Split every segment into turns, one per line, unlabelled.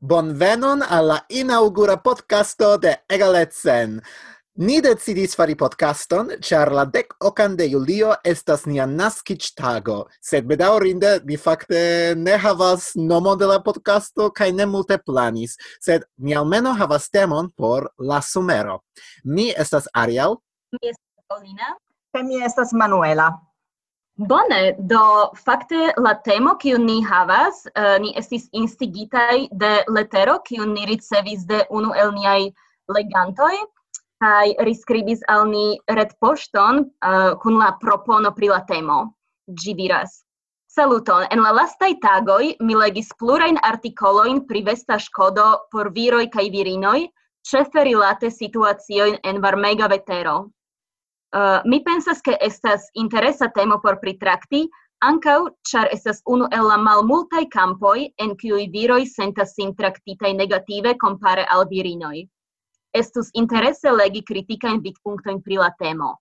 Bonvenon alla inaugura podcasto de Egalecen. Ni decidis fari podcaston, char la dec ocan de julio estas nia naskiĝtago, sed bedaurinde mi fakte ne havas nomo de la podcasto cae ne multe planis, sed mi almeno havas temon por la somero. Mi estas Ariel.
Mi estas Paulina.
Kaj mi estas Manuela.
Bone, do fakte la temo kiu ni havas, uh, ni estis instigitaj de letero kiu ni ricevis de unu el niaj legantoj kaj riskribis al ni retpoŝton uh, kun la propono pri la temo. Ĝi diras: Saluton, en la lastaj tagoj mi legis plurajn artikolojn pri vesta škodo por viroj kaj virinoj, ĉefe rilate situaciojn en varmega vetero. Uh, mi pensas che estas interesa temo por pritrakti, ankaŭ ĉar estas unu el la malmultaj kampoj en cui viroi sentas sin tractitai negative kompare al virinoj. Estus interesse legi kritikajn vidpunktojn pri la temo.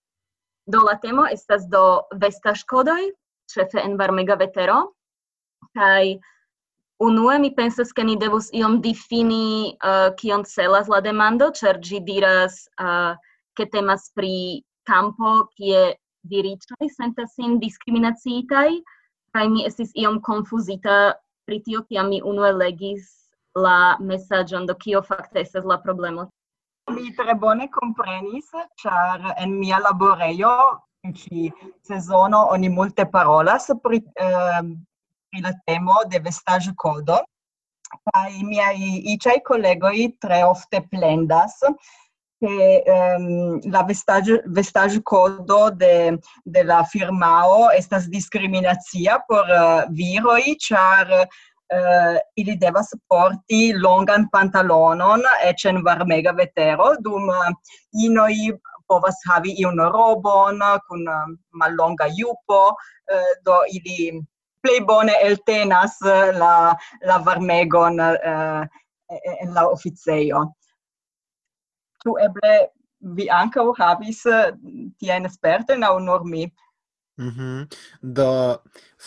Do la temo estas do vestaĵkodoj, ĉefe en varmega vetero, kai unue mi pensas ke ni devus iom difini uh, kion celas la demando, char gi diras uh, ke temas pri campo kie diricoi sentas sin discriminacitai, kai mi estis iom confusita pri tio kiam mi unue legis la mesaĝon do kio fakte estas la problemo.
Mi tre bone komprenis, ĉar en mia laborejo ci sezono oni multe parolas pri, eh, pri la temo de vestaĵ kodo kaj miaj iĉaj kolegoj tre ofte plendas che ehm, la vestage vestage codo de de la firmao estas discriminazia por uh, viroi char uh, ili devas porti longan pantalonon e cen varmega vetero dum uh, inoi povas havi iun robon kun uh, mallonga jupo uh, do ili plei bone eltenas la la varmegon uh, en la officeio tu eble vi ankaŭ havis eh, tiajn spertojn aŭ nur mi? Mm
-hmm. Do,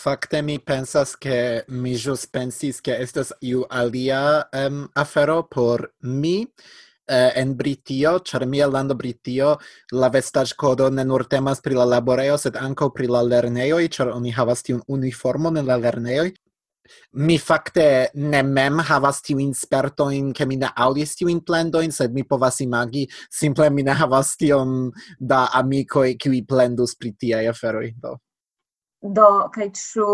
fakte mi pensas ke mi jus pensis ke estas iu alia um, afero por mi eh, en Britio, char mia lando Britio, la vestage codo ne nur temas pri la laboreo, sed anco pri la lerneioi, char oni havas tiun uniformon en la lerneioi, Mi fakte ne mem havas tiujn spertojn, ke mi ne aŭdis tiujn plendojn, sed mi povas imagi, simple mi ne havas tiom da amikoj, kiuj plendus pri tiaj aferoj. Do,
do kaj ĉu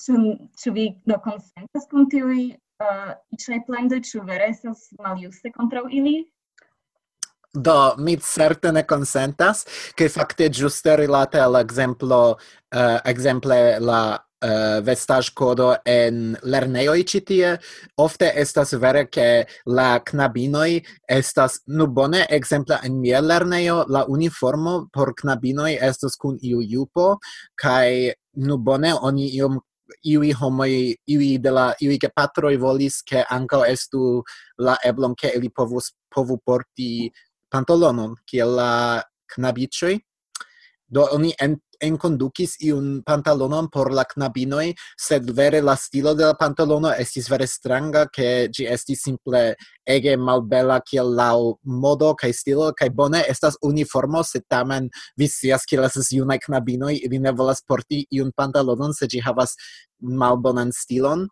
ĉu ĉu vi do konsentas kun tiuj uh, iĉaj plendoj, ĉu vere estas maljuste kontraŭ ili?
Do, mi certe ne consentas, che facte giuste rilate al exemplo, uh, exemple la Eh, uh, vestaj codo en lerneioi citie, ofte estas vere che la knabinoi estas, nu bone, exempla en mia lerneio, la uniformo por knabinoi estas kun iu jupo, kai nu bone oni iom iui homoi, iui de la, iui ke patroi volis ke anca estu la eblon ke ili povus, povu porti pantolonon, kiel la knabicioi. Do oni en enkondukis iun pantalonon por la knabinoj, sed vere la stilo de la pantalono estis vere stranga, ke ĝi estis simple ege malbela kiel laŭ modo kaj stilo, kaj bone estas uniformo, sed tamen vi scias kiel estas junaj knabinoj, ili ne volas porti iun pantalonon, se ĝi havas malbonan stilon.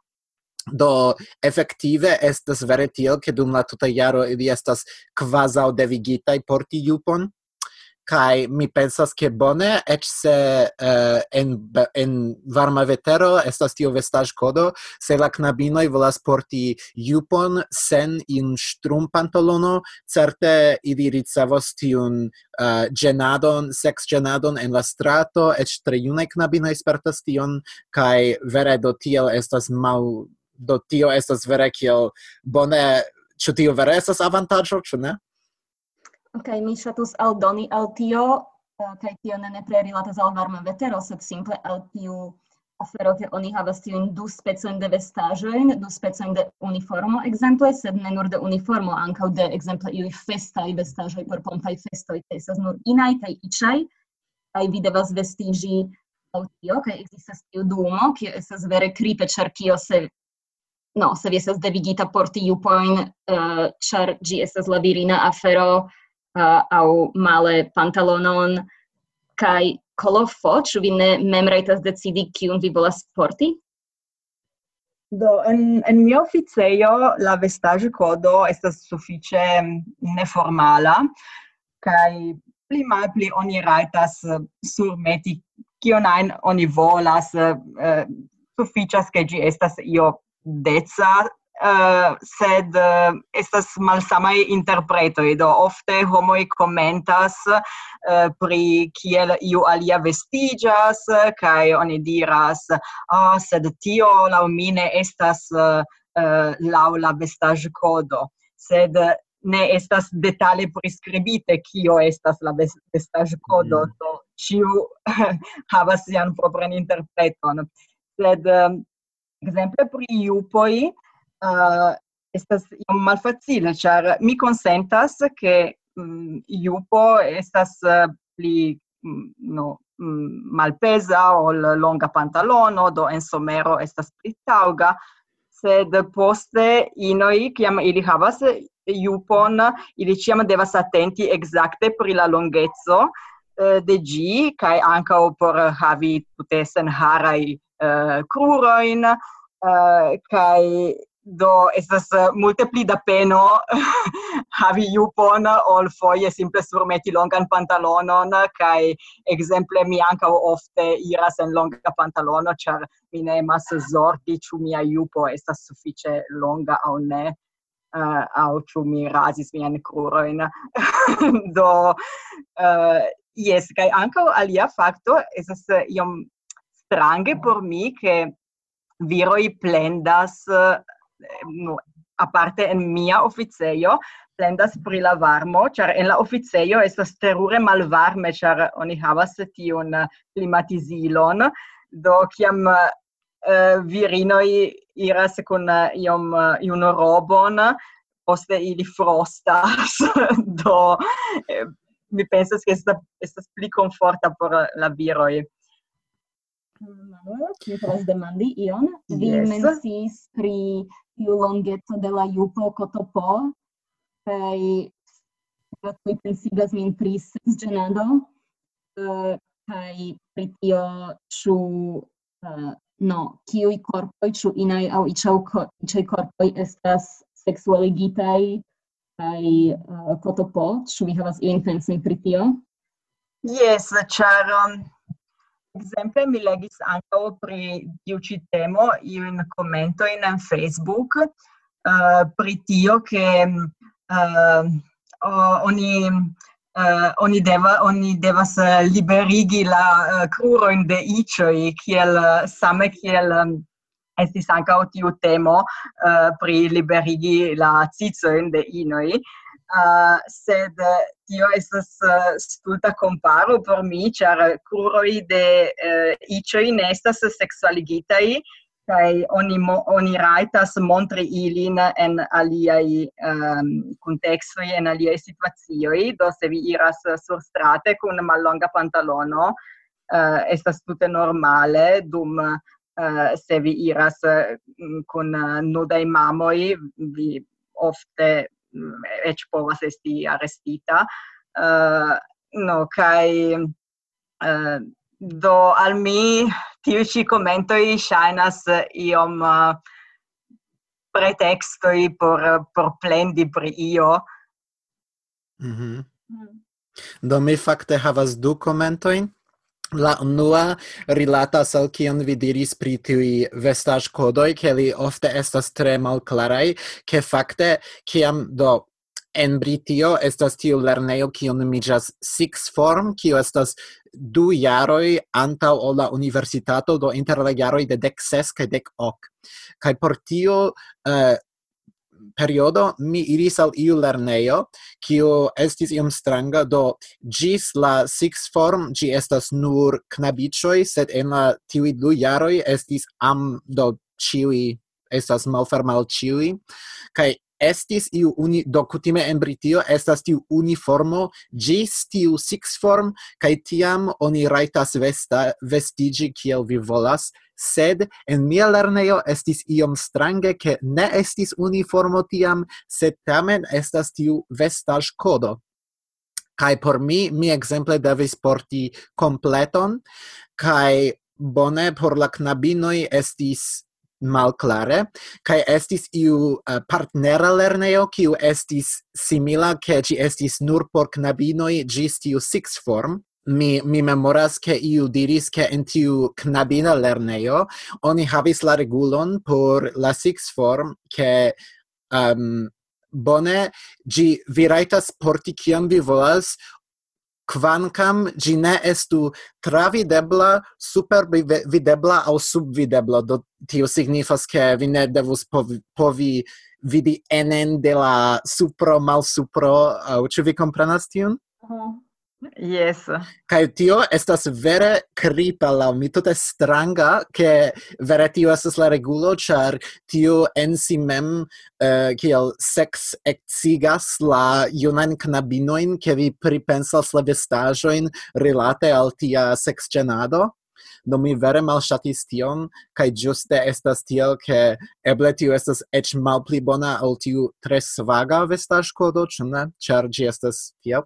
Do efektive estas vere tiel ke dum la tuta jaro ili estas kvazaŭ devigitaj porti jupon kai mi pensas ke bone et se uh, en en varma vetero estas tio vestaj kodo se la knabino volas porti jupon sen in strum pantalono certe ili ricevos tiun eh, uh, genadon sex genadon en la strato et tre junaj knabinoj spertas tion kai vere do tio estas mal do tio estas vere kiel bone Ĉu tio vere estas avantaĝo, ĉu ne?
Kaj mi ŝatus aldoni al tio, uh, kaj tio ne nepre rilatas al varma vetero, sed simple al tiu afero, ke oni havas tiujn du specojn de vestaĵojn, du specojn de uniformo ekzemple, sed ne nur de uniformo, ankaŭ de ekzemple iuj festaj vestaĵoj por pompaj festoj, kaj estas nur inaj kaj iĉaj, kaj vi devas vestiĝi laŭ tio, kaj ekzistas tiu duomo, kio estas vere kripe, ĉar kio se no, se vi estas devigita porti tiu uh, ĉar uh, ĝi estas la virina afero, uh, au male pantalonon kai colofo ĉu vi ne mem rajtas decidi kiun vi volas porti?
Do, en, en mio oficejo la vestage codo estas suffice mm, neformala kai pli malpli oni raitas surmeti kion ein oni volas, uh, sufiĉas ke gi estas io deca, Uh, sed uh, estas malsamaj interpretoj. Do ofte homoj komentas uh, pri kiel iu alia vestiĝas kaj oni diras ah oh, sed tio laŭ mi ne estas laŭ la vestaĵkodo. Sed ne estas detale priskribite kio estas la vestaĵkodo. Mm. do ĉiu havas sian propran interpreton. Sed um, Exemple, pri iupoi, uh, estas iom malfacile, ĉar mi konsentas, ke um, jupo estas uh, pli um, no, um, malpeza ol longa pantalono, do en somero estas pli taŭga, sed poste inoj, kiam ili havas jupon, ili ciam devas atenti exacte pri la longezzo uh, eh, de gi, kai ankaŭ por havi tute senharaj uh, kruroin, uh, kai do estas eh, multe pli da peno havi jupon ol foje simple surmeti longan pantalonon kaj ekzemple mi ankaŭ ofte iras en longa pantalono ĉar mi ne emas zorgi ĉu mia jupo estas sufiĉe longa aŭ ne uh, aŭ ĉu mi razis mian krurojn. Do eh, uh, Yes, kai ankaŭ alia fakto estas iom strange por mi che viroi plendas no, parte en mia officeio, plendas pri la varmo, char en la officeio estas terure malvarme, char oni havas tiun klimatizilon, do kiam uh, virinoi iras kun eh, iom eh, iun robon, poste ili frostas, do eh, mi pensas che sta estas pli conforta por la viroj.
Mi povas demandi ion. Vi yes. pri tiu longeco de la jupo kotopo, kaj kiuj pensigas min pri ĝenado, uh, eh, kaj pri tio ĉu uh, no, kiuj korpoj, ĉu inaj aŭ iĉaŭ iĉaj korpoj estas seksualigitaj kaj uh, eh, kotopo, ĉu vi havas iujn pensojn pri tio?
Yes, ĉar um, Exemple, mi legis anche pri tiu ĉi temo in commento in Facebook uh, pri tio che uh, eh, oni uh, oni deva oni devas liberigi la uh, in de iĉoj kiel same kiel um, estis ankaŭ tiu temo uh, pri liberigi la cicojn de inoi uh, sed tio estas uh, stulta comparo por mi, char curoi de eh, uh, icioi nestas sexualigitai, kai oni mo, oni raitas montri ilin en aliai um, ehm, contextoi en aliai situazioi do se vi iras sur strate con mallonga pantalono uh, estas tute normale dum uh, se vi iras uh, kun nudai mamoi vi ofte Mm, ec povas esti arrestita. Uh, eh, no, kai uh, do al mi tiu ci commentoi shainas iom eh, uh, pretextoi por, por plendi pri io.
Mm -hmm. Mm. Do mi fakte havas du commentoin. La unua rilatas al kion vi diris pri tiuj vestaĵkodoj, ke li ofte estas tre clarai ke fakte kiam do en Britio estas tiu lernejo kiu nomiĝas Six Form, kiu estas du jaroj antaŭ ol la universitato, do inter la jaroj de dek ses kaj dek ok. Kaj por tio uh, periodo mi iris al iu lernejo, kiu estis iom stranga, do gis la six form, gi estas nur knabicoj, sed en la tiui du jaroj estis am, do ciui estas malfermal ciui, kai estis iu uni do kutime en Britio estas tiu uniformo gis tiu six form kaj tiam oni rajtas vesta vestigi kiel vi volas sed en mia lernejo estis iom strange ke ne estis uniformo tiam sed tamen estas tiu vestaj kodo kaj por mi mi ekzemple devis porti kompleton kaj bone por la knabinoj estis malclare kai estis iu uh, partnera lernejo kiu estis simila ke ci estis nur por knabinoj gis tiu sixth form. Mi mi memoras ke iu diris ke en tiu knabina lernejo oni havis la regulon por la sixth form ke um, bone gi vi rajtas porti kiam vi volas quancam gi ne estu travidebla, supervidebla au subvidebla. Do tio signifas che vi ne devus povi, povi vidi enen de la supro malsupro, au ci vi comprenas tion?
Uh -huh. Yes.
Kai tio estas vere kripa la mi tute stranga ke vere tio estas la regulo char tio en si mem uh, kiel sex exigas la junan knabinoin ke vi pripensas la vestajoin relate al tia sexgenado do mi vere malŝatis tion kai juste estas tiel ke eble tio estas ech mal pli bona al tiu tres vaga vestaĵkodo ĉu ne? Char gi estas tiel.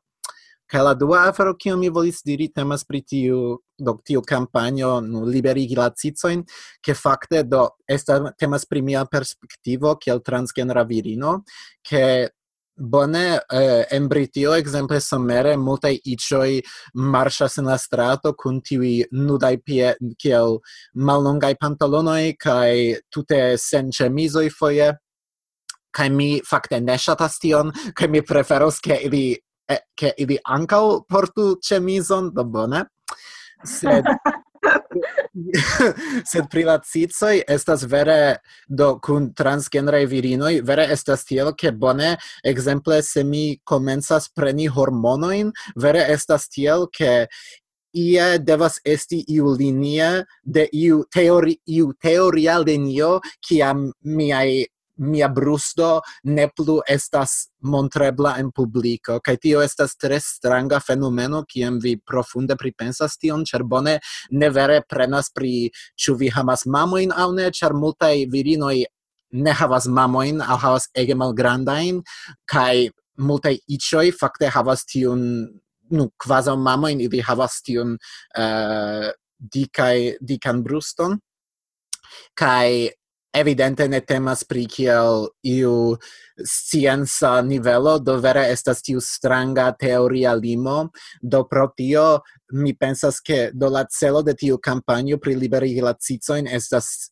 Kaj la dua afero, kiu mi volis diri, temas pri tiu, do, tiu kampanjo, nu, liberigi la cicojn, ke fakte, do, esta, temas pri mia perspektivo, kiel transgenra virino, ke bone eh, en Britio ekzemple somere multaj iĉoj marŝas en la strato kun tiuj nudaj pie kiel mallongaj pantalonoj kaj tute sen ĉemizoj foje. Kaj mi fakte ne ŝatas tion kaj mi preferos ke ili e che ili ancau portu cemison, do bone, sed sed pri la cicoj estas vere do kun transgenraj virinoj vere estas tiel ke bone ekzemple se mi komencas preni hormonojn vere estas tiel ke ie devas esti iu linia de iu teori iu teoria linio kiam miaj mia brusto ne plu estas montrebla en publico kaj tio estas tre stranga fenomeno kiam vi profunde pripensas tion ĉar bone ne vere prenas pri ĉu vi hamas mamojn aŭ ne ĉar multaj virinoj ne havas mamojn aŭ havas ege malgrandajn kaj multaj iĉoj fakte havas tiun nu kvazaŭ mamojn ili havas tiun eh, uh, dikaj dikan bruston. Kaj evidente ne temas pri kiel iu scienza nivelo, do vere estas tiu stranga teoria limo, do pro tio mi pensas ke do la celo de tiu kampanjo pri liberigi la cicoin estas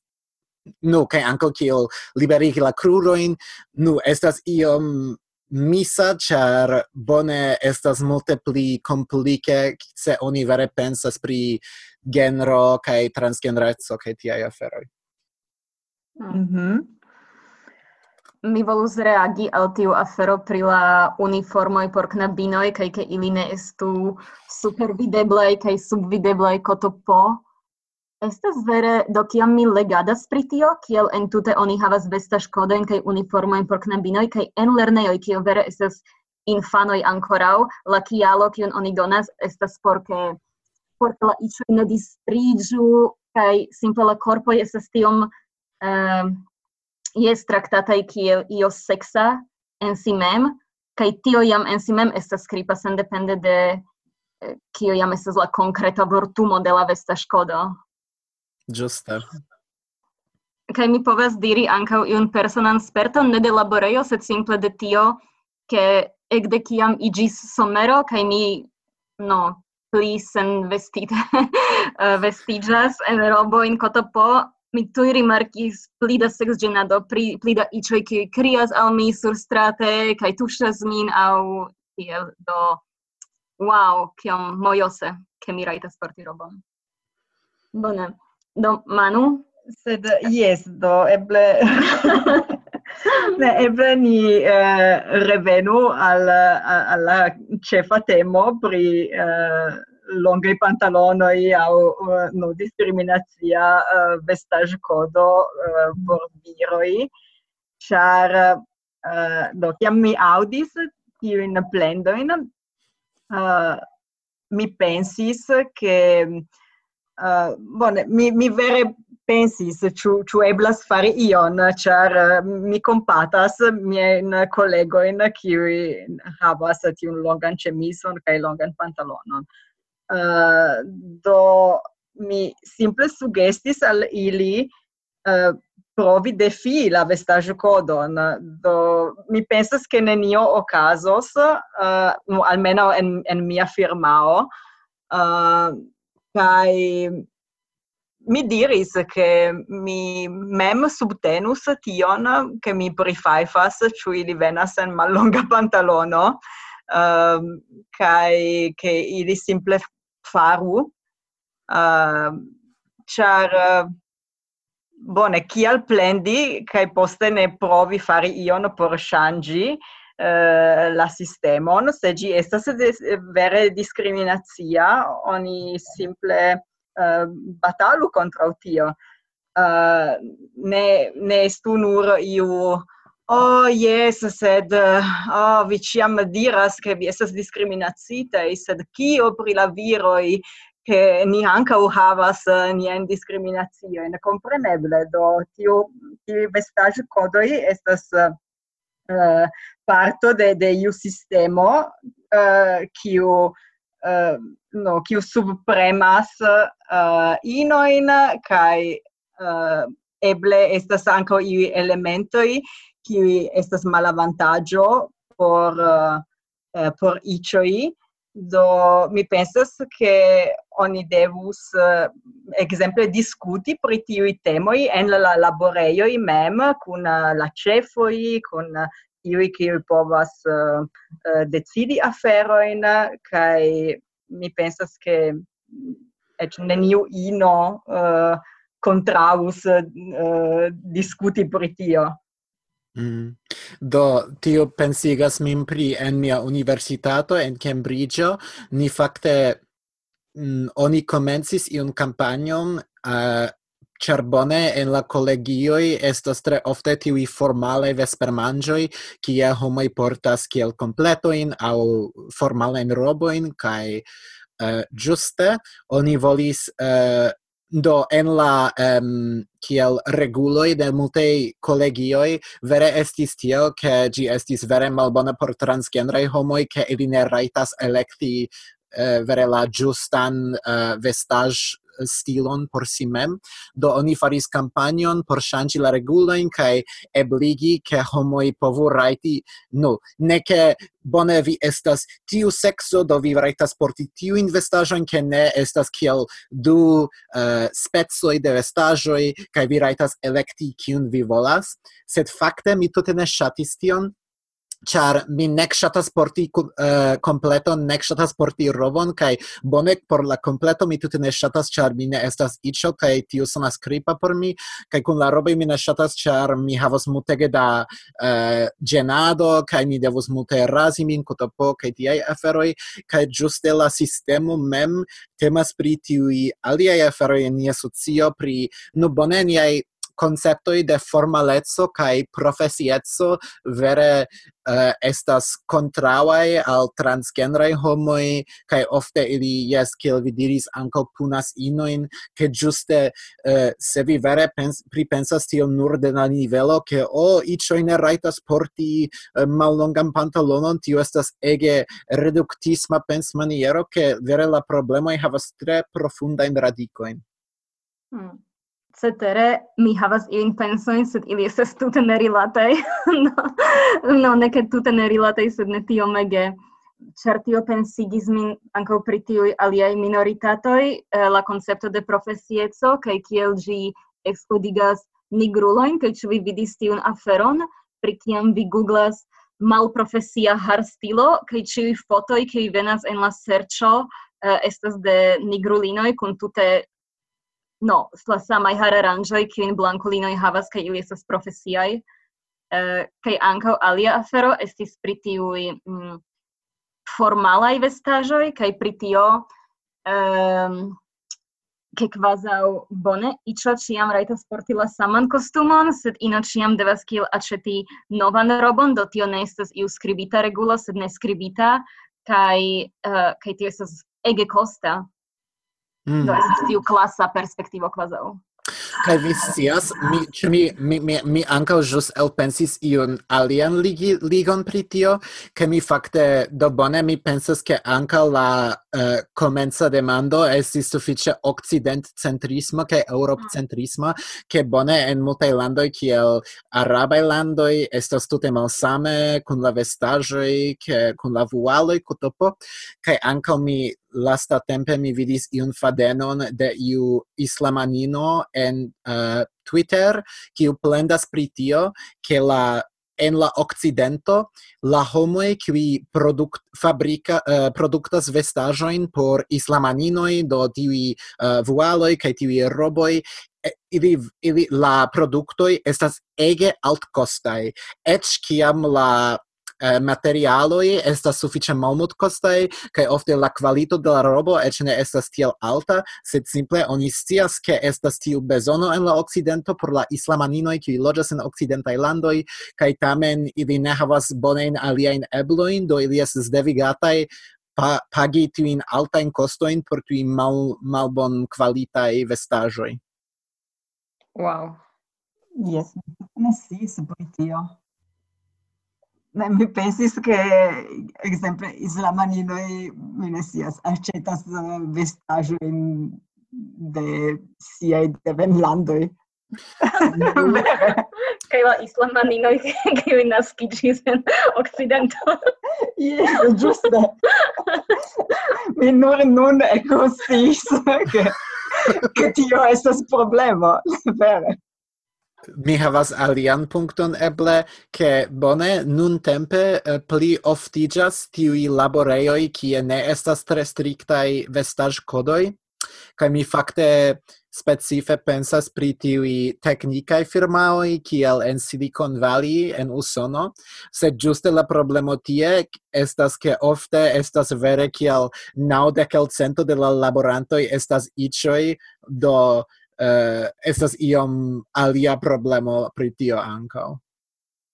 nu, ke ankaŭ kiel liberigi la cruroin, nu, estas iom misa char bone estas multe pli komplike se oni vere pensas pri genro kaj transgenreco kaj tiaj aferoj. Hm.
Mhm. Mi volus reagi al tiu afero pri la uniformoj por knabinoj kaj ke ili ne estu supervideblaj kaj subvideblaj kotopo. Estas vere, do kiam mi legadas pri tio, kiel entute oni havas vesta škodojn kaj uniformojn por knabinoj kaj en lernejoj, kio vere estas infanoj ankoraŭ, la kialo kiun oni donas estas por ke por la iĉoj ne distriĝu kaj simple la korpoj estas tiom Ehm, jes traktataj kiel io seksa en si mem, kaj tio jam en si mem estas skriba sendepende de kio jam estas la konkreta vortumo de la vesta ŝkodo.
Ĝuste.
Kaj mi povas diri ankaŭ iun personan sperton ne de laborejo, sed simple de tio, ke ekde kiam iĝis somero kaj mi no pli sen vestita vestiĝas en robo in kotopo mi tu rimarkis pli da seksĝenado, pli da icho kiuj krias al mi surstrate kai tuŝas min au tiel, do wow, kiom mojose, ke mi rajtas porti robon. Bone. Do, Manu?
Sed, yes, do, eble... ne, eble ni eh, revenu al, alla cefa temo pri eh, longaj pantalonoj au uh, no discriminazia uh, vestaĵkodo uh, por viroi char uh, do kiam mi audis ti in plendo in uh, mi pensis che uh, bone mi mi vere pensis chu chu eblas fari ion char uh, mi compatas mi in collego in qui havas tiun longan chemison kai longan pantalonon. Uh, do mi simple sugestis al ili uh, provi defi la vestaggio codon do mi pensas ke nenio ocasos uh, eh, almeno en en mia firmao. Uh, kai mi diris che mi mem subtenus tion che mi prifajfas ĉu ili venas en mallonga pantalono. Uh, kai che ili simple faru, uh, char uh, bone kial plendi kai poste ne provi fari ion por shangi uh, la sistemon se gi estas des, vere discriminazia oni simple uh, batalu contra tio. Uh, ne ne estu nur iu Oh, yes, sed oh, vi ciam diras che vi esas discriminacite, sed kio pri la viroi che ni ancau havas eh, nien discriminazioin? Compreneble, do tio, tiu vestage codoi estas uh, parto de, de iu sistemo uh, kiu uh, no, kiu subpremas uh, inoin, kai uh, eble estas anco iu elementoi qui estas malavantaggio por uh, por ichoi do mi pensas che oni devus eh, uh, exemple discuti pri tiu temoi en la laboreio i mem kun uh, la chefoi kun uh, tiui kiu povas uh, uh, decidi aferojn kai mi pensas che et neniu ino uh, contraus uh, discuti pri tio.
Mm. Do, tio pensigas min pri en mia universitato en Cambridge, ni fakte mm, oni komencis iun kampanjon uh, ĉar bone en la collegioi estas tre ofte tiui formale vespermangioi, kie homoi portas kiel completoin au formalen roboin, kai uh, eh, juste oni volis uh, do en la um, kiel reguloi de multei collegioi vere estis tiel che gi estis vere malbona por transgenraj homoi, che ili ne raitas electi uh, eh, vere la justan uh, eh, vestage stilon por si mem. Do oni faris kampanjon por ŝanĝi la regulojn kaj ebligi ke homoj povu rajti nu. Ne ke bone vi estas tiu sekso do vi rajtas porti tiu investaĵon ke ne estas kiel du uh, specoj de vestaĵoj kaj vi rajtas elekti kiun vi volas. Sed fakte mi tute ne ŝatis tion char mi nek shatas porti uh, kompleton, nek shatas porti robon, kai bone por la kompleto mi tute ne shatas, char mi ne estas icho, kai tiu sonas kripa por mi kai kun la roboj mi ne shatas, char mi havas mutege da eh, uh, genado, kai mi devus multe razi min kotopo ti tiaj aferoi, kai ĝuste la sistemo mem temas pri tiuj aliai aferoi en nia socio pri nu no, bone niaj conceptoi de formalezzo kai profesiezzo vere uh, estas contrauae al transgenrai homoi kai ofte ili yes kiel vi diris anko punas inoin ke juste uh, eh, se vi vere pens, pripensas tio nur de la nivelo ke o oh, icho ne raitas porti uh, mallongan pantalonon tio estas ege reduktisma pensmaniero ke vere la problemoj havas tre profundajn radikojn
hmm cetere, mi havas iujn pensoin, sed ili estas tute nerilataj. no, no, ne ke tute nerilataj, sed ne tio mege. ĉar tio pensigis min ankaŭ pri tiuj aliaj minoritatoj, eh, la koncepto de profesieco kaj kiel ĝi ekskludigas nigrulojn, kaj ĉu vi vidis tiun aferon, pri kiam vi googlas malprofesia harstilo, kaj ĉiuj fotoj kiuj venas en la serĉo eh, estas de nigrulinoj kun tute no, la samaj hararanĝoj, kiujn blankulinoj havas, kaj ili estas profesiaj. Uh, kaj ankaŭ alia afero estis pri tiuj mm, formalaj vestaĵoj, kaj pri tio um, ke kvazaŭ bone iĉo ĉiam rajtas porti la saman kostumon, sed ino ĉiam devas kiel aĉeti novan robon, do tio ne estas iu skribita regulo, sed ne skribita, kaj, uh, kaj tio estas ege costa Mm. Do estas tiu klasa perspektivo kvazaŭ.
Kaj vi scias, mi, ĉu mi, mi, mi, mi ankaŭ ĵus elpensis iun alian ligi, ligon pri tio, ke mi fakte, do bone, mi pensas, ke ankaŭ la uh, komenca demando estis sufiĉe okcidentcentrisma kaj eŭropcentrisma, ke bone en multaj landoj kiel arabaj landoj estas tute malsame kun la vestaĵoj, ke kun la vualoj, kutopo, kaj ankaŭ mi lasta tempe mi vidis iun fadenon de iu islamanino en uh, Twitter kiu plendas pri tio ke la en la occidento la homoj qui product fabrica eh, uh, productas vestajoin por islamaninoi do tiui uh, eh, vualoi kai tiui roboi ili, ili la productoi estas ege alt costai et kiam la eh, materialoi estas sufiĉe malmultkostaj kaj ofte la kvalito de la robo eĉ ne estas tiel alta, sed simple oni scias ke estas tiu bezono en la okcidento por la islamaninoj kiuj loĝas en okcidentaj landoj kaj tamen ili ne havas bonajn aliajn eblojn, do ili estas devigataj pa pagi tiujn altajn kostojn por tiuj mal malbon kvalitaj vestaĵoj.
Wow.
Yes, ne sciis pri tio mi pensis che exemple islamanino e accetas acetas eh, vestajo in de sia de venlando
Kaj la islamanino che vi naskiĝis en occidento
Jes, giusto Mi nur nun ekkonsiis che che tio estas problema vere
mi havas alian punkton eble ke bone nun tempe eh, pli oftigas tiuj laborejoj kie ne estas tre striktaj vestaj kodoj kaj mi fakte specife pensas pri tiuj teknikaj firmaoj kiel en Silicon Valley en Usono. Se ĝuste la problemo tie estas ke ofte estas vere kiel naŭdek el cento de la laborantoj estas iĉoj do uh, estas iom alia problemo pri tio ankaŭ.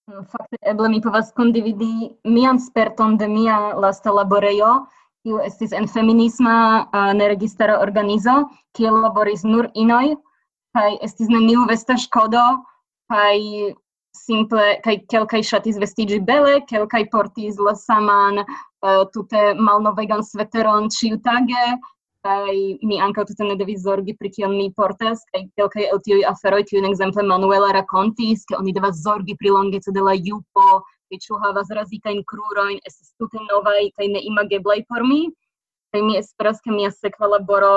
Fakte, eble mi povas kondividi mian sperton de mia lasta laborejo, kiu estis en feminisma uh, neregistara organizo, kiel laboris nur inoj, kaj estis neniu vesta ŝkodo, kaj simple kaj kelkaj ŝatis vestiĝi bele, kelkaj portis la saman uh, tute malnovegan sveteron ĉiutage, kai mi ankaŭ tute ne devis zorgi pri kion mi portas kaj kelkaj el tiuj aferoj kiujn ekzemple Manuela rakontis ke oni devas zorgi pri longeco de la jupo kaj ĉu havas razitajn krurojn estas tute novaj kaj neimageblaj por mi kaj mi esperas ke mia sekva laboro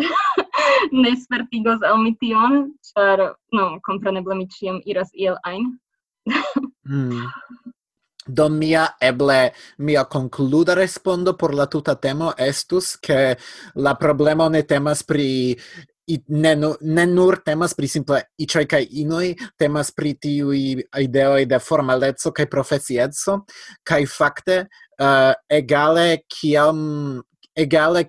ne spertigos al mi tion ĉar no kompreneble mi ĉiam iras iel ajn
mm. Do mia eble mia concluda respondo por la tuta temo estus che la problema ne temas pri i ne, ne nur temas pri simple iĉoj kai inoi temas pri tiuj ideo de formalezzo kai profesieco kai fakte uh, eh, egale kiam egale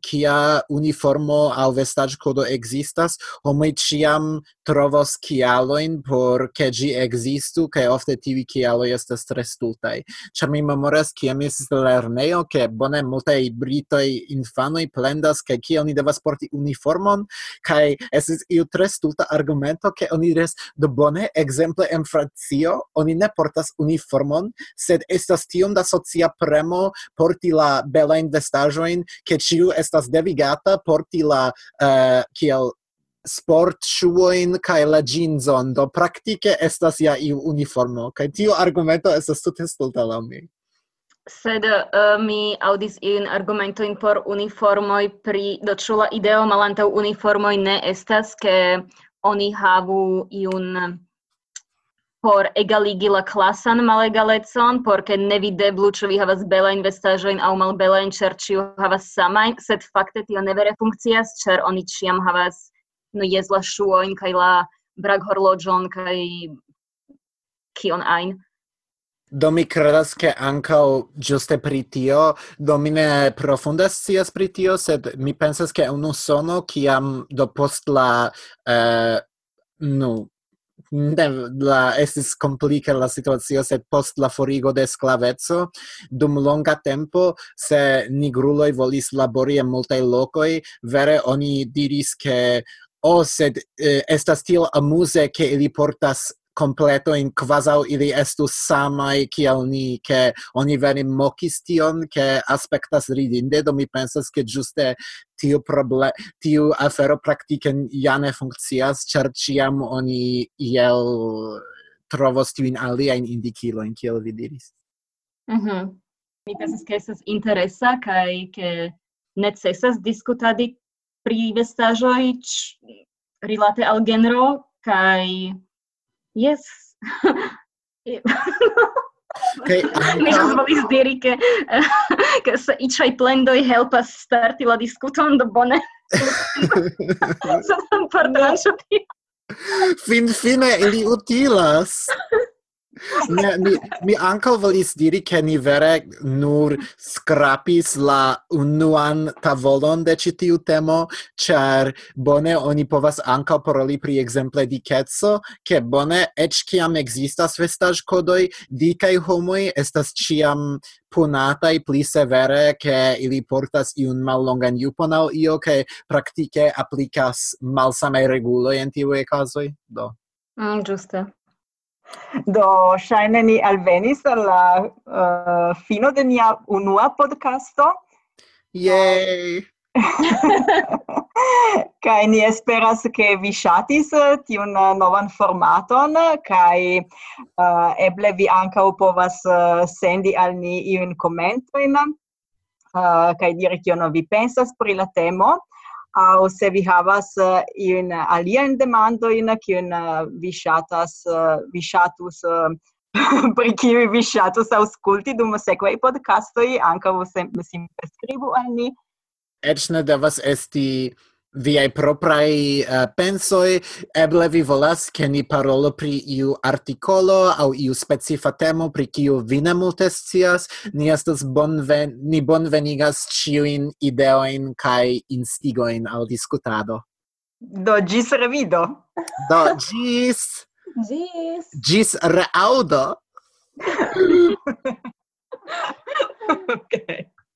kia uniformo al vestaj kodo existas homo ciam trovos kialoin por ke gi existu kaj ofte tivi kialo estas tre stultaj. Ĉar mi memoras kiam estis lernejo ke bone multaj britoj infanoj plendas ke kiel oni devas porti uniformon kaj estis iu tre stulta argumento ke oni diras do bone ekzemple en Francio oni ne portas uniformon sed estas tiom da socia premo porti la belajn vestaĵojn aĵojn ke ciu estas devigata porti la uh, kiel sport shuoin kai la jeanson. Do praktike estas ja iu uniformo kai tiu argumento estas tute stulta la mi.
Sed uh, mi audis in argumentojn por uniformoi pri do ĉu la ideo malanta uniformoi ne estas ke oni havu iun por egaligi la klasan malegalecon, por ke nevideblu čo vi havas belajn vestaĵojn aŭ malbelajn, ĉar ĉiu havas samajn, sed fakte tio ne vere funkcias, ĉar oni ĉiam havas no jes la ŝuojn kaj la braghorloĝon kaj kion ajn.
Do mi credas che anche giuste pritio, do mi ne sias pritio, sed mi pensas che unu sono, chiam do post la, eh, nu, ne la estis complica la situazio sed post la forigo de sclavezzo dum longa tempo se nigruloi volis labori en multaj lokoj vere oni diris ke o sed eh, estas tiel amuse ke ili portas completo in quasau ili estus samai kiel ni che oni vere mocis tion che aspectas ridinde do mi pensas che giuste tiu problem tiu afero praktike ja ne funkcias ĉar ĉiam oni iel trovos tiujn aliajn indikilojn kiel vi diris
mhm mm -hmm. mi pensas ke estas interesa kaj ke necesas diskutadi pri vestaĵoj rilate al genro kaj Yes.
Okay,
mi ĵus volis diri ke ke se iĉaj plendoj helpas starti la diskuton do bone. Sed pardon ĉu
Fin fine, ili utilas mi, mi, mi ankaŭ volis diri, ke ni vere nur scrapis la unuan tavolon de ĉi tiu temo, char bone oni povas ankaŭ paroli pri ekzemple dikeco, ke bone eĉ kiam ekzistas di dikaj homoi estas ĉiam punatai pli severe che ili portas iun mallongan jupon al io che praktike applicas malsame reguloi en tiuj casoi? Do.
Mm, giusto
Do, shaine ni alvenis al la uh, fino de nia unua podcasto.
Yay!
kai ni esperas che vi shatis eh, tiun eh, novan formaton kai uh, eble vi anca povas uh, sendi al ni iun commentoin uh, kai dire kion vi pensas pri la temo au se vi havas eh, uh, iun eh, alian demandoin, kiun uh, vi shatas, uh, vi shatus, uh, pri kiui vi shatus ausculti dum sequei podcastoi, anca vos sempre scribu al ni.
Ecne devas esti viai proprai uh, eh, pensoi, eble vi volas che ni parolo pri iu articolo au iu specifa temo pri kiu vi ne multe scias, ni estas bonven ni bonvenigas ciuin ideoin kai instigoin al discutado.
Do gis revido.
Do gis.
gis.
Gis reaudo.
okay.